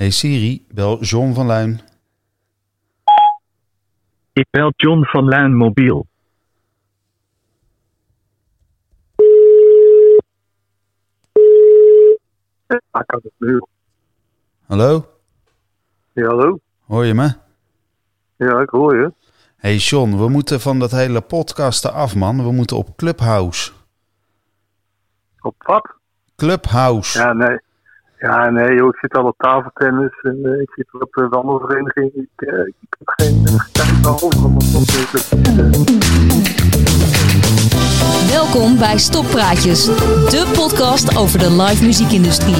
Hey Siri, bel John van Luin. Ik bel John van Luin mobiel. Nu. Hallo? Ja, hallo? Hoor je me? Ja, ik hoor je. Hey John, we moeten van dat hele podcasten af, man. We moeten op Clubhouse. Op wat? Clubhouse. Ja, nee. Ja, nee, joh, ik zit al op tafeltennis en eh, ik zit op de wandelvereniging. Ik, eh, ik heb geen uh, tijd over om op deze Welkom bij Stoppraatjes, de podcast over de live muziekindustrie.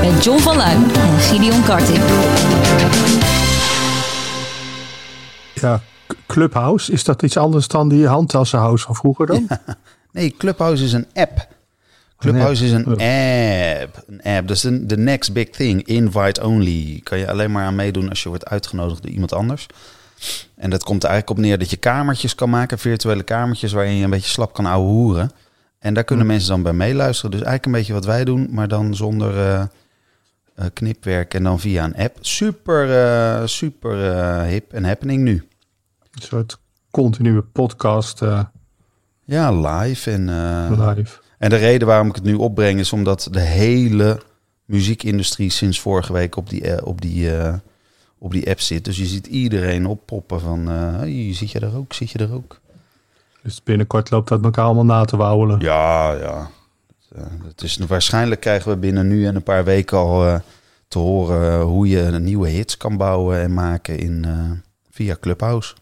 Met John van Luijn en Gideon Karting. Ja, Clubhouse, is dat iets anders dan die handtassenhouse van vroeger dan? Nee, Clubhouse is een app. Clubhouse is een app. Een app. Dat is de, next big thing. Invite only. Kan je alleen maar aan meedoen als je wordt uitgenodigd door iemand anders. En dat komt er eigenlijk op neer dat je kamertjes kan maken. Virtuele kamertjes waarin je een beetje slap kan ouwehoeren. En daar kunnen mensen dan bij meeluisteren. Dus eigenlijk een beetje wat wij doen, maar dan zonder eh, knipwerk en dan via een app. Super, eh, super hip en happening nu. Een soort continue podcast Ja, live en... live. En de reden waarom ik het nu opbreng is omdat de hele muziekindustrie sinds vorige week op die, eh, op die, eh, op die app zit. Dus je ziet iedereen oppoppen van, hey, zit je er ook, zit je er ook? Dus binnenkort loopt dat elkaar allemaal na te wauwelen. Ja, ja. Het, is, waarschijnlijk krijgen we binnen nu en een paar weken al te horen hoe je nieuwe hits kan bouwen en maken in, via Clubhouse.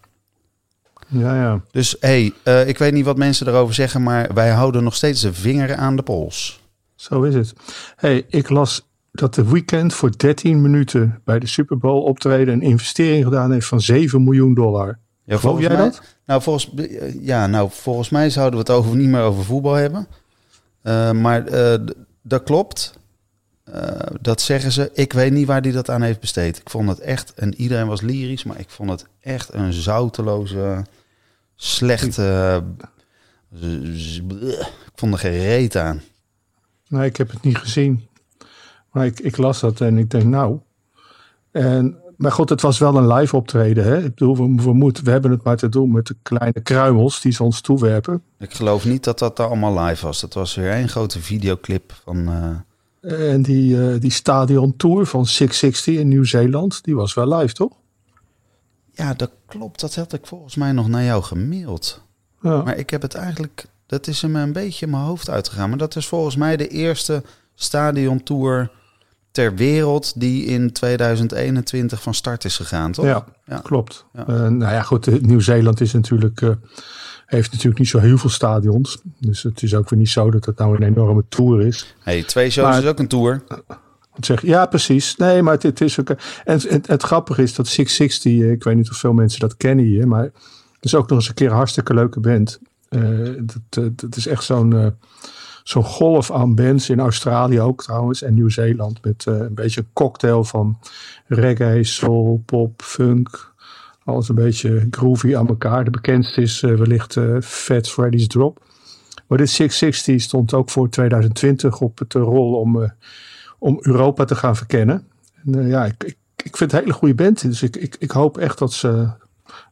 Ja, ja. Dus hey, eh, ik weet niet wat mensen erover zeggen, maar wij houden nog steeds de vinger aan de pols. Zo is het. hey, ik las dat de weekend voor 13 minuten bij de Super Bowl optreden een investering gedaan heeft van 7 miljoen dollar. Ja, Geloof jij mij, dat? Nou volgens, ja, nou, volgens mij zouden we het over, niet meer over voetbal hebben. Eh, maar eh, dat klopt. Eh, dat zeggen ze. Ik weet niet waar hij dat aan heeft besteed. Ik vond het echt, en iedereen was lyrisch, maar ik vond het echt een zouteloze, z- bleh. ik vond er geen reet aan. Nee, ik heb het niet gezien. Maar ik, ik las dat en ik denk, nou. En, maar goed, het was wel een live optreden. Hè? Ik bedoel, we, we, moeten, we hebben het maar te doen met de kleine kruimels die ze ons toewerpen. Ik geloof niet dat dat allemaal live was. Dat was weer één grote videoclip van... eh, En die, eh, die stadion tour van 660 in Nieuw-Zeeland, die was wel live, toch? Ja, dat klopt. Dat had ik volgens mij nog naar jou gemaild. Ja. Maar ik heb het eigenlijk... Dat is me een beetje in mijn hoofd uitgegaan. Maar dat is volgens mij de eerste stadiontour ter wereld... die in 2021 van start is gegaan, toch? Ja, Ja. klopt. Ja. Eh, nou ja, goed, eh, Nieuw-Zeeland is natuurlijk, eh, heeft natuurlijk niet zo heel veel stadions. Dus het is ook weer niet zo dat het nou een enorme tour is. Hey, twee shows Maar- is ook een tour. Zeg, ja, precies. Nee, maar het, is ook. En het, grappige is dat 660, eh, ik weet niet of veel mensen dat kennen hier, maar het is ook nog eens een keer een hartstikke leuke band. Eh, dat, eh, dat is echt zo'n zo'n golf aan bands in Australië ook trouwens en Nieuw-Zeeland met een beetje een cocktail van reggae, soul, pop, funk. Alles een beetje groovy aan elkaar. De bekendste is wellicht Fats Freddy's Drop. Maar dit 660 stond ook voor 2020 op het rol om, om Europa te gaan verkennen. En, eh, ja, ik, ik, ik vind het een hele goede band. Dus ik, ik, ik hoop echt dat ze,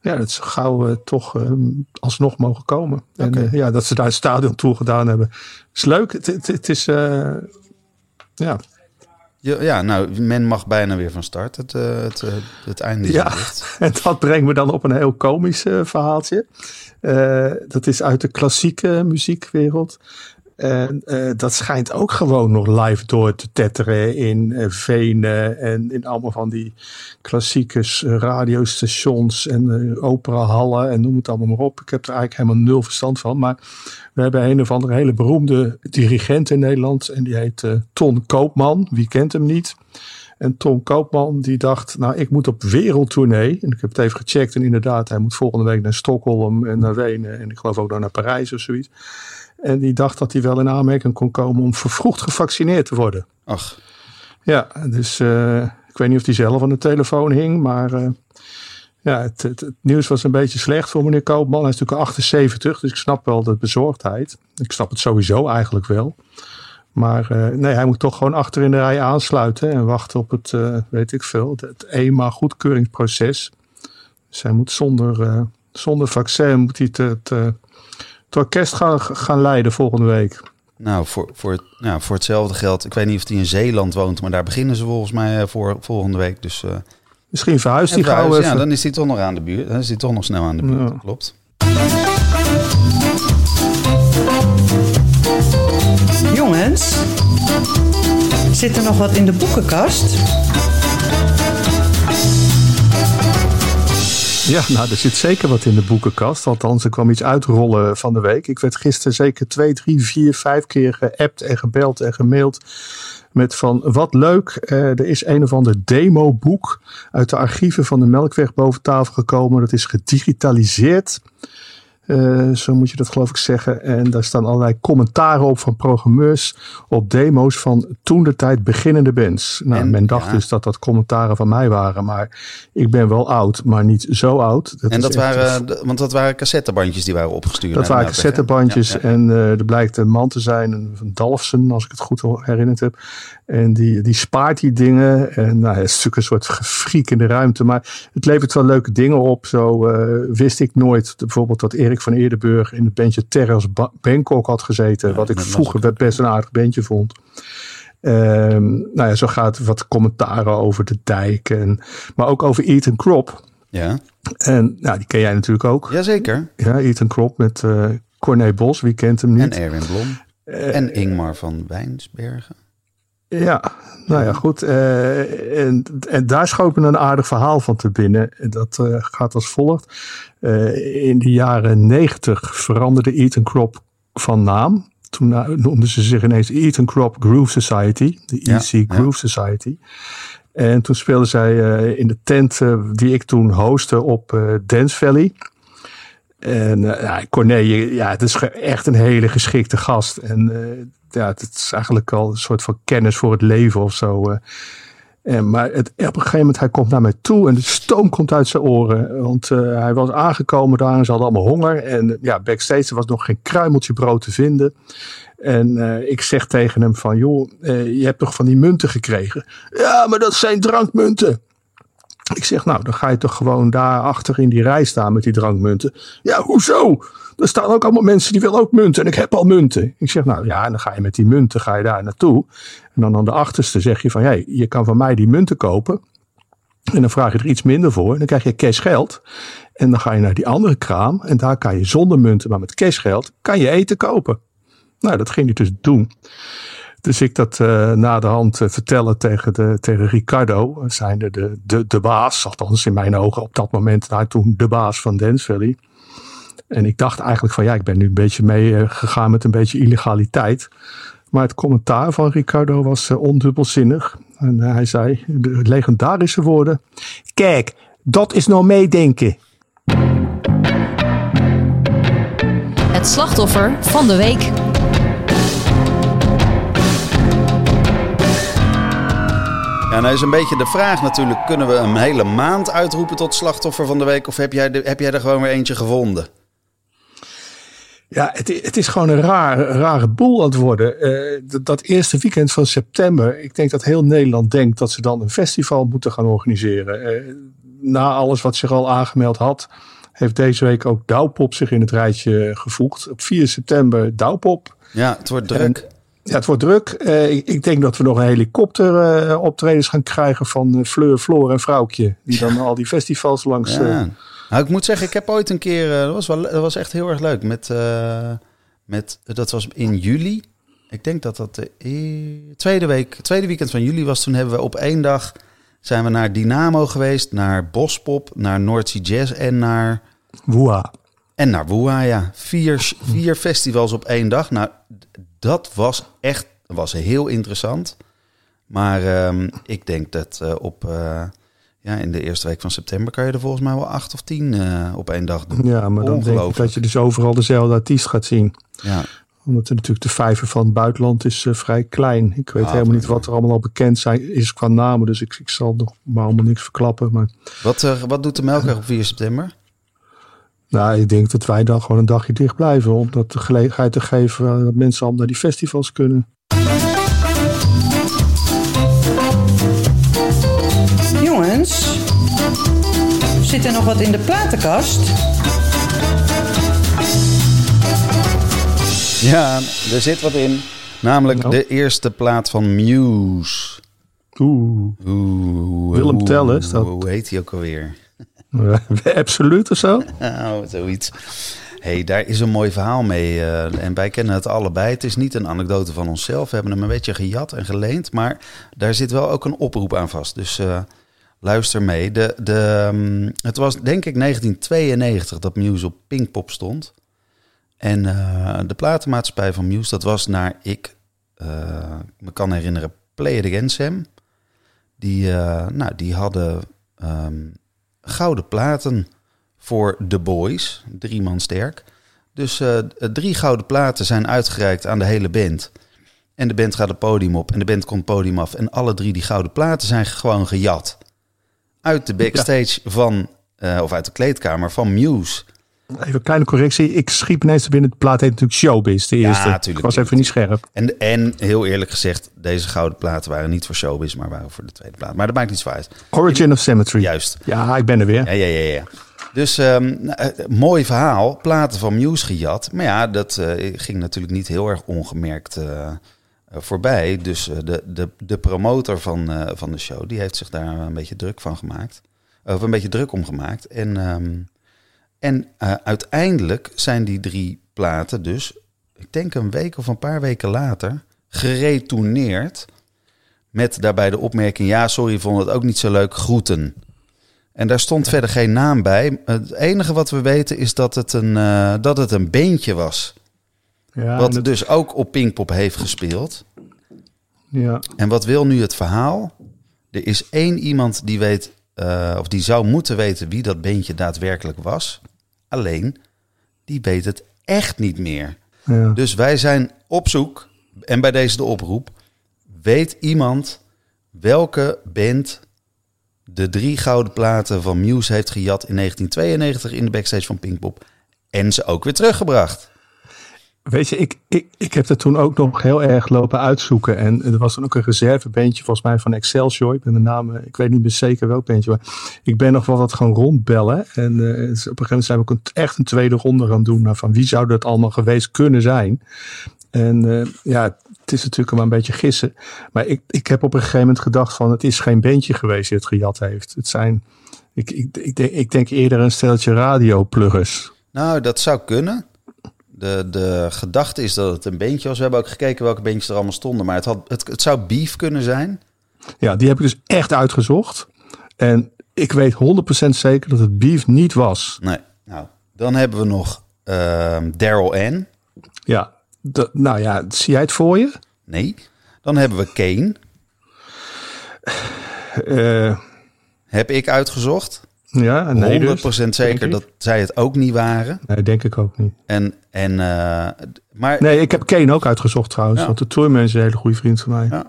ja, dat ze gauw eh, toch eh, alsnog mogen komen. En eh, ja, dat ze daar een stadion toe gedaan hebben. Is leuk. Het, het, het is, ja, Ja, nou, men mag bijna weer van start. Het, het, het einde is Ja. En dat brengt me dan op een heel komisch verhaaltje. Dat is uit de klassieke muziekwereld. En eh, dat schijnt ook gewoon nog live door te tetteren in eh, Venen en in allemaal van die klassieke s- radiostations en eh, operahallen en noem het allemaal maar op. Ik heb er eigenlijk helemaal nul verstand van. Maar we hebben een of andere hele beroemde dirigent in Nederland en die heet eh, Ton Koopman. Wie kent hem niet? En Tom Koopman die dacht, nou ik moet op wereldtournee. En ik heb het even gecheckt en inderdaad, hij moet volgende week naar Stockholm en naar Wenen. En ik geloof ook nog naar Parijs of zoiets. En die dacht dat hij wel in aanmerking kon komen om vervroegd gevaccineerd te worden. Ach, Ja, dus eh, ik weet niet of hij zelf aan de telefoon hing, maar eh, ja, het, het, het nieuws was een beetje slecht voor meneer Koopman. Hij is natuurlijk 78, dus ik snap wel de bezorgdheid. Ik snap het sowieso eigenlijk wel. Maar eh, nee, hij moet toch gewoon achter in de rij aansluiten en wachten op het, weet ik veel, het EMA goedkeuringsproces. Dus hij moet zonder, zonder vaccin moet hij het, het, het orkest gaan, gaan leiden volgende week. Nou, voor, voor, nou, voor hetzelfde geld. Ik weet niet of hij in Zeeland woont, maar daar beginnen ze volgens mij eh, voor volgende week. Dus eh, Misschien verhuist hij gauw even. ja, dan is hij toch nog aan de buurt. Dan is hij toch nog snel aan de buurt. Ja. Klopt. Jongens, zit er nog wat in de boekenkast? Ja, nou, er zit zeker wat in de boekenkast. Althans, er kwam iets uitrollen van de week. Ik werd gisteren zeker twee, drie, vier, vijf keer geappt en gebeld en gemaild. Met van, wat leuk, eh, er is een of ander demoboek uit de archieven van de Melkweg boven tafel gekomen. Dat is gedigitaliseerd. Eh, zo moet je dat geloof ik zeggen. En daar staan allerlei commentaren op van programmeurs op demo's van toen de tijd beginnende bands. Nou, En, men dacht ja. dus dat dat commentaren van mij waren. Maar ik ben wel oud, maar niet zo oud. en is dat waren, de- want dat waren cassettebandjes die waren opgestuurd. dat waren cassettebandjes Ja, ja. en eh, er blijkt een man te zijn, een van Dalfsen, als ik het goed herinnerd heb. En die, die spaart die dingen. En nou, het is natuurlijk een soort gefriek in de ruimte. Maar het levert wel leuke dingen op. Zo eh, wist ik nooit bijvoorbeeld dat Erik van Eerdenburg in het bandje Terras Ba- Bangkok had gezeten. wat ik vroeger best een aardig bandje vond. Ehm, nou ja, zo gaat wat commentaren over de dijk. En, maar ook over Ethan Crop. Ja, En nou, die ken jij natuurlijk ook. jazeker. Ja, Ethan Crop met eh Corné Bos, wie kent hem En niet? Erwin Blom. Eh, en Ingmar van Wijnsbergen. Ja, nou ja, goed. eh, en, en daar schoot me een aardig verhaal van te binnen. En Dat eh, gaat als volgt. Eh, in de jaren negentig veranderde Ethan Crop van naam. Toen noemden ze zich ineens Ethan Crop Groove Society. De EC ja. Groove Society. En toen speelden zij in de tent die ik toen hostte op Dance Valley. En eh, ja, Corné, ja, het is echt een hele geschikte gast. En ja, het is eigenlijk al een soort van kennis voor het leven of zo. eh. En, maar het, op een gegeven moment, hij komt naar mij toe en de stoom komt uit zijn oren. Want eh, hij was aangekomen daar en ze hadden allemaal honger. En ja, backstage er was nog geen kruimeltje brood te vinden. En eh, ik zeg tegen hem van, joh, je hebt toch van die munten gekregen? Ja, maar dat zijn drankmunten. Ik zeg, nou, dan ga je toch gewoon daar achter in die rij staan met die drankmunten. Ja, hoezo? Er staan ook allemaal mensen die willen ook munten en ik heb al munten. Ik zeg, nou ja, en dan ga je met die munten ga je daar naartoe. En dan aan de achterste zeg je van, hey, je kan van mij die munten kopen. En dan vraag je er iets minder voor. En dan krijg je cashgeld. En dan ga je naar die andere kraam. En daar kan je zonder munten, maar met cashgeld, kan je eten kopen. Nou, dat ging hij dus doen. Dus ik dat eh na de hand eh, vertellen tegen, de, tegen Ricardo, zijnde de, de, de baas, althans in mijn ogen op dat moment, nou, toen de baas van Dance Valley. En ik dacht eigenlijk van ja, ik ben nu een beetje mee eh, gegaan met een beetje illegaliteit. Maar het commentaar van Ricardo was eh, ondubbelzinnig. En eh, hij zei de legendarische woorden: Kijk, dat is nou meedenken. Het slachtoffer van de week. Ja, nou is een beetje de vraag natuurlijk. Kunnen we een hele maand uitroepen tot slachtoffer van de week? Of heb jij, de, heb jij er gewoon weer eentje gevonden? Ja, het, het is gewoon een raar, rare boel aan het worden. Eh, dat, dat eerste weekend van september, ik denk dat heel Nederland denkt dat ze dan een festival moeten gaan organiseren. Eh, na alles wat zich al aangemeld had, heeft deze week ook Douwpop zich in het rijtje gevoegd. Op 4 september Douwpop. Ja, het wordt druk. Ja, het wordt druk. Eh, ik, ik denk dat we nog een helikopter eh, optredens gaan krijgen van eh, Fleur, Floor en Vrouwtje. Die dan al die festivals langs... Ja. Nou, ik moet zeggen, ik heb ooit een keer, dat was, wel, dat was echt heel erg leuk. Met, met, dat was in juli. Ik denk dat dat de e- tweede week, tweede weekend van juli was. Toen hebben we op één dag zijn we naar Dynamo geweest, naar Bospop, naar North Sea Jazz en naar, woeha. en naar Woeha. Ja, vier, vier festivals op één dag. Nou, dat was echt, was heel interessant. Maar ehm, ik denk dat eh, op, eh, ja, in de eerste week van september kan je er volgens mij wel acht of tien eh, op één dag doen. Ja, maar dan denk ik dat je dus overal dezelfde artiest gaat zien. Ja. Omdat er natuurlijk de vijver van het buitenland is vrij klein. Ik weet Ah, helemaal niet wat er allemaal al bekend zijn, is qua namen. Dus ik, ik zal nog maar allemaal niks verklappen. Maar Wat, wat doet de Melkweg op 4 september? Nou, ik denk dat wij dan gewoon een dagje dicht blijven. Om dat de gelegenheid te geven eh, dat mensen allemaal naar die festivals kunnen. Jongens, zit er nog wat in de platenkast? Ja, er zit wat in. Namelijk Nou. de eerste plaat van Muse. Oeh, Oeh, Willem Tell, is dat? Hoe heet hij ook alweer? absoluut of zo? Nou, zoiets. hey, daar is een mooi verhaal mee. eh, en wij kennen het allebei. Het is niet een anekdote van onszelf. We hebben hem een beetje gejat en geleend. Maar daar zit wel ook een oproep aan vast. Dus eh, luister mee. De, de, mm, het was denk ik 1992 dat Muse op Pinkpop stond. En eh, de platenmaatschappij van Muse, dat was naar ik me kan herinneren, Play It Again Sam. Die, nou, die hadden ehm, gouden platen voor The Boys, drie man sterk. Dus eh, drie gouden platen zijn uitgereikt aan de hele band. En de band gaat het podium op en de band komt het podium af. En alle drie die gouden platen zijn gewoon gejat. Uit de backstage van, eh, of uit de kleedkamer van Muse. Even een kleine correctie. Ik schiep ineens binnen. De plaat heet natuurlijk Showbiz, de Ja, eerste. tuurlijk, ik was tuurlijk, even niet scherp. En, en heel eerlijk gezegd, deze gouden platen waren niet voor showbiz, maar waren voor de tweede plaat. Maar dat maakt niet zo uit. Origin of Symmetry. Juist. Ja, ik ben er weer. Ja, ja, ja. ja. Dus nou, eh, mooi verhaal, platen van Muse gejat. Maar ja, dat eh, ging natuurlijk niet heel erg ongemerkt eh, voorbij. Dus de, de, de promotor van, van de show, die heeft zich daar een beetje druk van gemaakt. Of een beetje druk om gemaakt. En, ehm, en eh, uiteindelijk zijn die drie platen dus, ik denk een week of een paar weken later, geretourneerd. Met daarbij de opmerking, ja, sorry, vond het ook niet zo leuk, groeten. En daar stond verder geen naam bij. Het enige wat we weten is dat het een, eh, dat het een beentje was. Ja, wat het- dus ook op Pinkpop heeft gespeeld. ja. En wat wil nu het verhaal? Er is één iemand die weet, eh, of die zou moeten weten wie dat beentje daadwerkelijk was. Alleen, die weet het echt niet meer. ja. Dus wij zijn op zoek, en bij deze de oproep, weet iemand welke band de drie gouden platen van Muse heeft gejat in 1992 in de backstage van Pinkpop en ze ook weer teruggebracht? Weet je, ik, ik, ik heb er toen ook nog heel erg lopen uitzoeken. En er was dan ook een reservebeentje volgens mij van Excelsior. Ik ben de naam, eh, ik weet niet meer zeker welk beentje. Maar ik ben nog wel wat gaan rondbellen. En eh, op een gegeven moment zijn we ook een, echt een tweede ronde gaan doen. Nou, van wie zou dat allemaal geweest kunnen zijn? En eh, ja, het is natuurlijk maar een beetje gissen. Maar ik, ik heb op een gegeven moment gedacht van het is geen beentje geweest die het gejat heeft. Het zijn, ik, ik, ik, denk, ik denk eerder een steltje radiopluggers. Nou, dat zou kunnen. De, de gedachte is dat het een beentje was. We hebben ook gekeken welke beentjes er allemaal stonden. Maar het, had, het, het zou beef kunnen zijn. Ja, die heb ik dus echt uitgezocht. En ik weet 100% zeker dat het beef niet was. Nee. Nou, dan hebben we nog ehm Daryl Ann. Ja, nou ja, zie jij het voor je? Nee. Dan hebben we Kane. Eh, Heb ik uitgezocht. Ja, nee, 100% dus, zeker dat zij het ook niet waren. Nee, denk ik ook niet. En, en, eh, maar Nee, ik heb Kane ook uitgezocht trouwens. Ja. Want de tourman is een hele goede vriend van mij. Ja.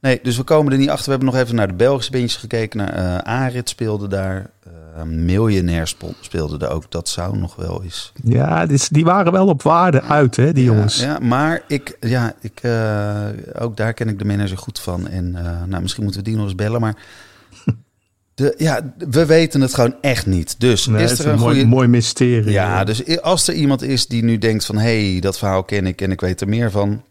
Nee, dus we komen er niet achter. We hebben nog even naar de Belgische beentjes gekeken. Naar eh Arit speelde daar. eh Miljonair speelde er ook. Dat zou nog wel eens. Ja, is- die waren wel op waarde uit, hè, die jongens. Ja, maar ik, ja, ik, ook daar ken ik de manager goed van. En nou, misschien moeten we die nog eens bellen. Maar de, ja, we weten het gewoon echt niet. Dus Nee, is er een een mooi, goede... mooi mysterie. Ja, dus als er iemand is die nu denkt van... hé, hey, dat verhaal ken ik en ik weet er meer van...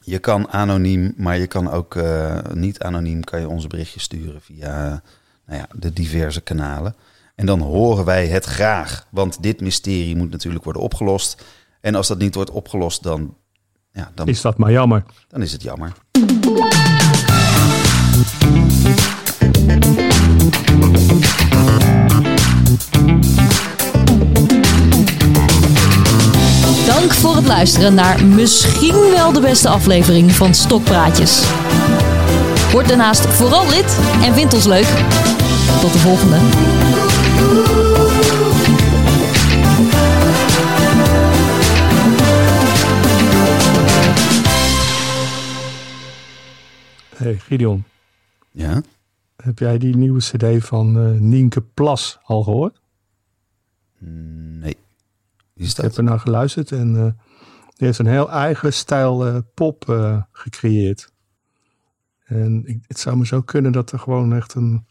Je kan anoniem, maar je kan ook eh, niet anoniem... kan je onze berichtjes sturen via nou ja, de diverse kanalen. En dan horen wij het graag. Want dit mysterie moet natuurlijk worden opgelost. En als dat niet wordt opgelost, dan, ja, dan, Is dat maar jammer. dan is het jammer. Het luisteren naar misschien wel de beste aflevering van Stokpraatjes. Word daarnaast vooral lid en vind ons leuk. Tot de volgende. hey, Gideon, Ja? heb jij die nieuwe cd van eh, Nienke Plas al gehoord? Nee. Wie is Ik heb er naar geluisterd en eh, Die heeft een heel eigen stijl eh, pop eh, gecreëerd. En ik, het zou me zo kunnen dat er gewoon echt een,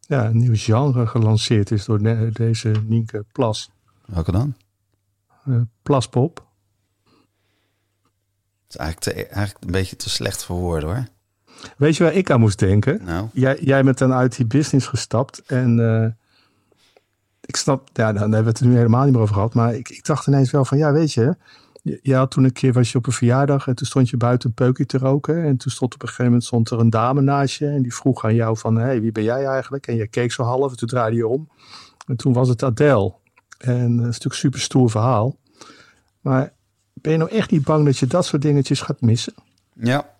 ja, een nieuw genre gelanceerd is door deze Nienke Plas. Welke dan? Plaspop. Het is eigenlijk, te, eigenlijk een beetje te slecht voor woorden hoor. Weet je waar ik aan moest denken? Nou, Jij, jij bent dan uit die business gestapt en ik snap, ja, dan hebben we het nu helemaal niet meer over gehad, maar ik, ik dacht ineens wel van, ja, weet je, had toen een keer, was je op een verjaardag en toen stond je buiten een peukje te roken en toen stond op een gegeven moment stond er een dame naast je en die vroeg aan jou van, hé, hey, wie ben jij eigenlijk? En je keek zo half en toen draaide je om en toen was het Adele. En dat is natuurlijk een super stoer verhaal, maar ben je nou echt niet bang dat je dat soort dingetjes gaat missen? ja.